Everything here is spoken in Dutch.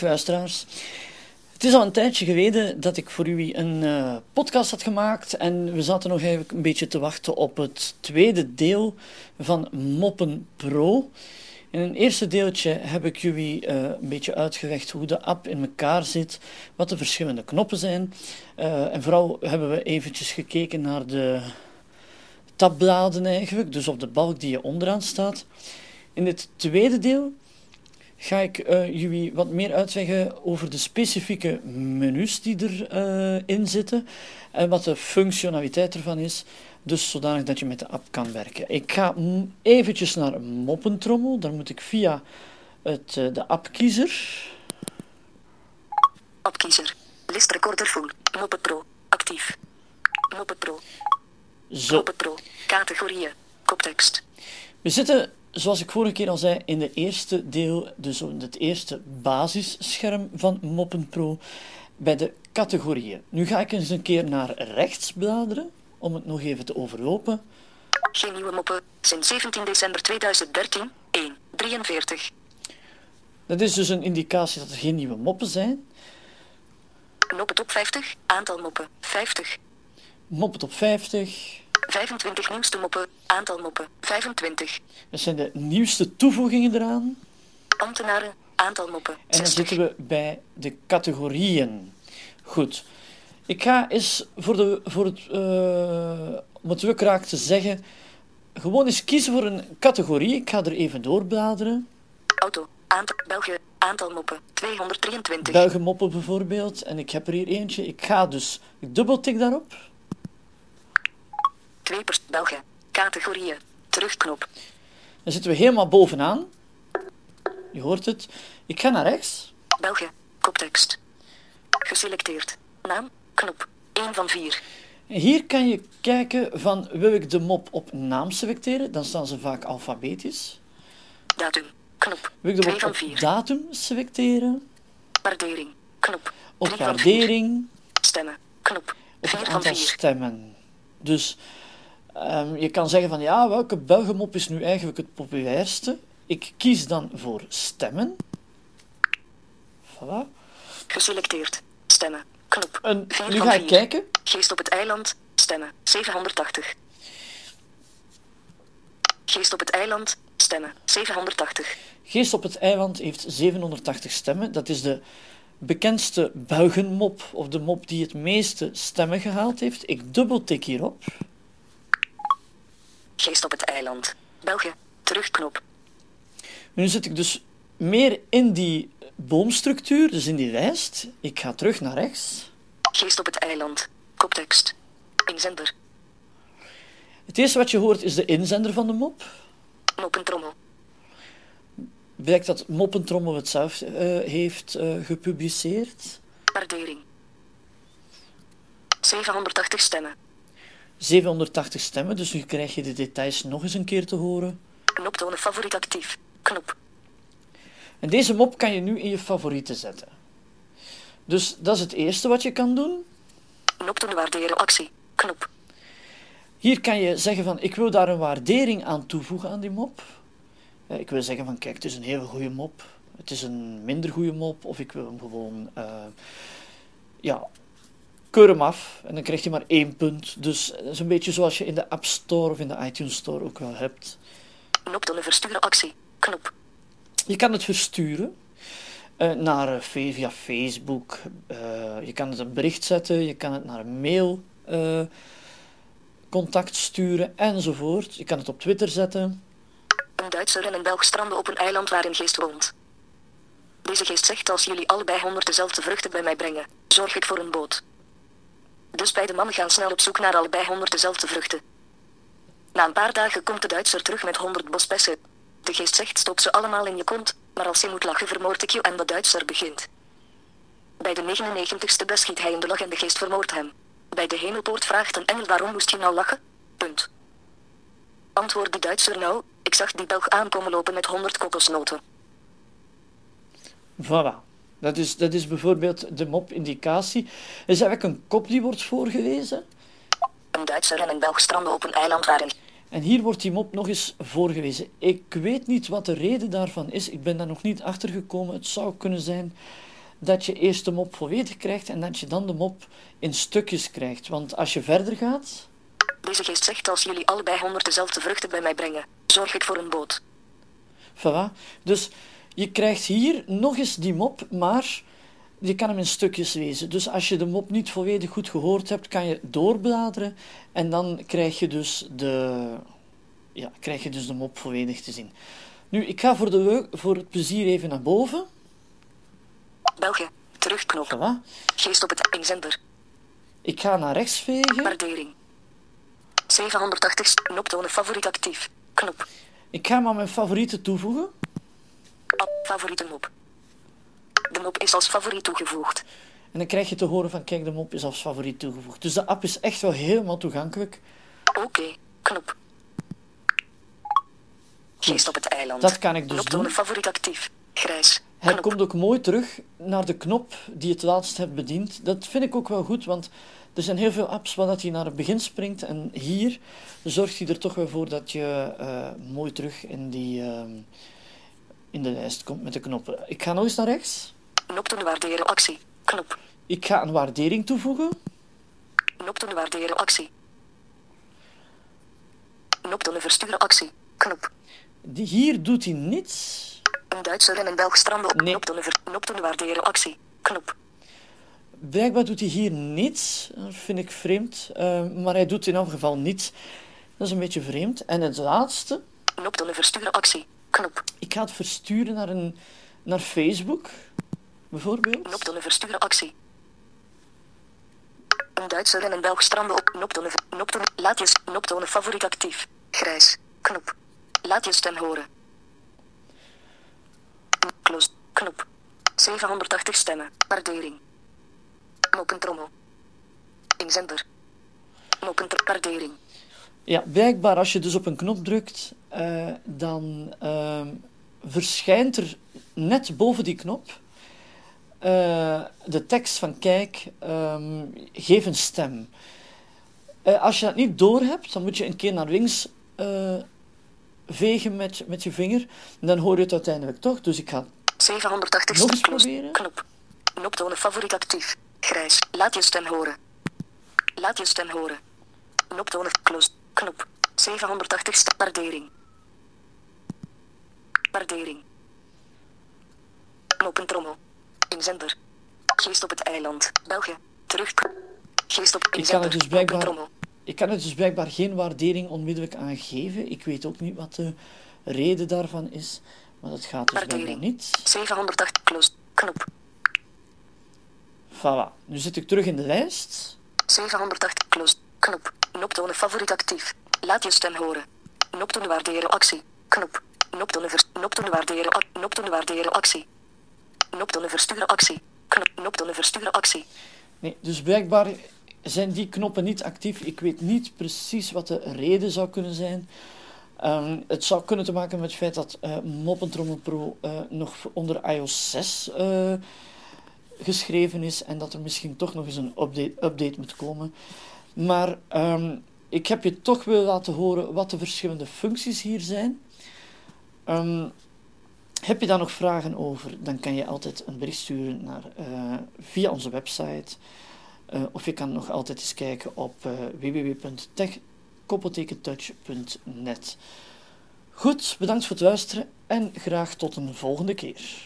Dag. Het is al een tijdje geleden dat ik voor u een uh, podcast had gemaakt en we zaten nog even een beetje te wachten op het tweede deel van Moppen Pro. In een eerste deeltje heb ik jullie uh, een beetje uitgelegd hoe de app in elkaar zit, wat de verschillende knoppen zijn. Uh, en vooral hebben we eventjes gekeken naar de tabbladen eigenlijk, dus op de balk die je onderaan staat. In dit tweede deel ga ik uh, jullie wat meer uitleggen over de specifieke menus die erin uh, zitten en wat de functionaliteit ervan is, dus zodanig dat je met de app kan werken. Ik ga eventjes naar Moppentrommel, daar moet ik via het, uh, de appkiezer. Appkiezer, list recorder full, Moppen Pro, actief, Moppen Pro, Zo. Moppen Pro, categorieën, koptekst. We zitten zoals ik vorige keer al zei, in de eerste deel, dus het eerste basisscherm van Moppen Pro, bij de categorieën. Nu ga ik eens een keer naar rechts bladeren, om het nog even te overlopen. Geen nieuwe moppen, sinds 17 december 2013, 1, 43. Dat is dus een indicatie dat er geen nieuwe moppen zijn. Moppen top 50, aantal moppen, 50. Moppen top 50. 25 nieuwste moppen, aantal moppen, 25. Dat zijn de nieuwste toevoegingen eraan. Ambtenaren, aantal moppen, 60. En dan zitten we bij de categorieën. Goed. Ik ga eens voor, de, voor het, uh, om het lukraak te zeggen, gewoon eens kiezen voor een categorie. Ik ga er even doorbladeren. Auto, aantal, België, aantal moppen, 223. Belgen moppen bijvoorbeeld. En ik heb er hier eentje. Ik ga dus, ik dubbeltik daarop. Twee per België. Categorieën. Terugknop. Dan zitten we helemaal bovenaan. Je hoort het. Ik ga naar rechts. België. Koptekst. Geselecteerd. Naam. Knop. 1 van 4. En hier kan je kijken van wil ik de mop op naam selecteren. Dan staan ze vaak alfabetisch. Datum. Knop. Wil ik de 2 mop van op 4. datum selecteren. Waardering. Knop. Op 3 van 4. waardering. Stemmen. Knop. Op 4 het van aantal 4. stemmen. Dus um, je kan zeggen van ja, welke Belgemop is nu eigenlijk het populairste? Ik kies dan voor stemmen. Voilà. Geselecteerd. Stemmen. Knop. En 4 nu ga ik 4. kijken. Geest op het eiland. Stemmen. 780. Geest op het eiland. Stemmen. 780. Geest op het eiland heeft 780 stemmen. Dat is de bekendste Belgenmop, of de mop die het meeste stemmen gehaald heeft. Ik dubbeltik hierop. Geest op het eiland. België. Terugknop. Nu zit ik dus meer in die boomstructuur, dus in die lijst. Ik ga terug naar rechts. Geest op het eiland. Koptekst. Inzender. Het eerste wat je hoort is de inzender van de mop. Moppentrommel. Blijkt dat Moppentrommel het zelf uh, heeft uh, gepubliceerd. Waardering. 780 stemmen. 780 stemmen, dus nu krijg je de details nog eens een keer te horen. Knop tonen favoriet actief. Knop. En deze mop kan je nu in je favorieten zetten. Dus dat is het eerste wat je kan doen. Knop tonen waarderen actie. Knop. Hier kan je zeggen van ik wil daar een waardering aan toevoegen aan die mop. Eh, Ik wil zeggen van kijk, het is een hele goede mop. Het is een minder goede mop. Of ik wil hem gewoon, uh, ja, keur hem af. En dan krijg je maar één punt. Dus dat is een beetje zoals je in de App Store of in de iTunes Store ook wel hebt. Knop tonen versturen actie. Knop. Je kan het versturen uh, naar uh, via Facebook. je kan het een bericht zetten. Je kan het naar een mail contact sturen enzovoort. Je kan het op Twitter zetten. Een Duitser en een Belg stranden op een eiland waar een geest woont. Deze geest zegt als jullie allebei honderd dezelfde vruchten bij mij brengen, zorg ik voor een boot. Dus beide mannen gaan snel op zoek naar allebei honderd dezelfde vruchten. Na een paar dagen komt de Duitser terug met honderd bosbessen. De geest zegt stop ze allemaal in je kont, maar als je moet lachen vermoord ik je en de Duitser begint. Bij de 99ste bes schiet hij in de lach en de geest vermoordt hem. Bij de hemelpoort vraagt een engel waarom moest je nou lachen? Punt. Antwoord die Duitser nou, ik zag die Belg aankomen lopen met 100 kokosnoten. Voilà. Dat is, dat is bijvoorbeeld de mop-indicatie. Is eigenlijk een kop die wordt voorgelezen. Een Duitser en een Belg stranden op een eiland waarin... En hier wordt die mop nog eens voorgewezen. Ik weet niet wat de reden daarvan is. Ik ben daar nog niet achter gekomen. Het zou kunnen zijn dat je eerst de mop volledig krijgt en dat je dan de mop in stukjes krijgt. Want als je verder gaat. Deze geest zegt als jullie allebei honderd dezelfde vruchten bij mij brengen, zorg ik voor een boot. Voilà. Dus je krijgt hier nog eens die mop, maar je kan hem in stukjes lezen. Dus als je de mop niet volledig goed gehoord hebt, kan je doorbladeren en dan krijg je dus de, ja, krijg je dus de mop volledig te zien. Nu, ik ga voor, de voor het plezier even naar boven. België. Terugknop. Voilà. Geest op het inzender. Ik ga naar rechts vegen. Waardering. 780 knop tonen favoriet actief. Knop. Ik ga maar mijn favorieten toevoegen. Favoriete mop. De mop is als favoriet toegevoegd. En dan krijg je te horen van kijk, de mop is als favoriet toegevoegd. Dus de app is echt wel helemaal toegankelijk. Oké. Knop. Geest op het eiland. Dat kan ik dus Knop doen. favoriet actief. Grijs. Hij Knop. komt ook mooi terug naar de knop die je het laatst hebt bediend. Dat vind ik ook wel goed, want er zijn heel veel apps waar dat hij naar het begin springt. En hier zorgt hij er toch wel voor dat je eh, mooi terug in, die, ehm, in de lijst komt met de knoppen. Ik ga nog eens naar rechts. Knop tonen waarderen actie. Knop. Ik ga een waardering toevoegen. Knop tonen waarderen actie. Knop tonen versturen actie. Knop. Die, hier doet hij niets. Een Duitser en een Belg stranden op Nee. knop tonen ver- knop tonen waarderen actie. Knop. Blijkbaar doet hij hier niets. Dat vind ik vreemd. Eh, maar hij doet in elk geval niets. Dat is een beetje vreemd. En het laatste. Knop tonen versturen actie. Knop. Ik ga het versturen naar, een, naar Facebook, bijvoorbeeld. Knop versturen actie. Een Duitser en een Belg stranden op knop tonen ver- knop tonen laat je s- knop tonen favoriet actief. Grijs. Knop. Laat je stem horen. Close. Knop. 780 stemmen. Waardering. Mopentrommel. Inzender. Mopentro- Waardering. Ja, blijkbaar als je dus op een knop drukt, eh, dan ehm, verschijnt er net boven die knop eh, de tekst van kijk, ehm, geef een stem. Eh, als je dat niet doorhebt, dan moet je een keer naar links vegen met, met je vinger. En dan hoor je het uiteindelijk toch. Dus ik ga 780 Nog eens proberen. Knop. Knop tonen favoriet actief. Grijs. Laat je stem horen. Laat je stem horen. Knop tonen close. Knop. 780 st- waardering. Waardering. Mopentrommel. Inzender. Geest op het eiland. België. Terug. Geest op kan inzender. het dus blijkbaar-. Ik kan er dus blijkbaar geen waardering onmiddellijk aan geven. Ik weet ook niet wat de reden daarvan is. Maar dat gaat dus blijkbaar Waardering. niet. 780 close. Knop. Voilà. Nu zit ik terug in de lijst. 780 close. Knop. Knop tonen favoriet actief. Laat je stem horen. Knop tonen waarderen actie. Knop. Knop tonen vers. Knop tonen waarderen. tonen waarderen actie. Knop tonen versturen actie. Tonen versturen actie. Nee, dus blijkbaar zijn die knoppen niet actief. Ik weet niet precies wat de reden zou kunnen zijn. Ehm, het zou kunnen te maken met het feit dat eh Moppentrommel Pro eh, nog onder iOS 6 eh, geschreven is en dat er misschien toch nog eens een update, update moet komen. Maar ehm, ik heb je toch willen laten horen wat de verschillende functies hier zijn. Ehm, heb je daar nog vragen over, dan kan je altijd een bericht sturen naar, eh, via onze website. Eh, of je kan nog altijd eens kijken op www.tech-touch.net. Goed, bedankt voor het luisteren en graag tot een volgende keer.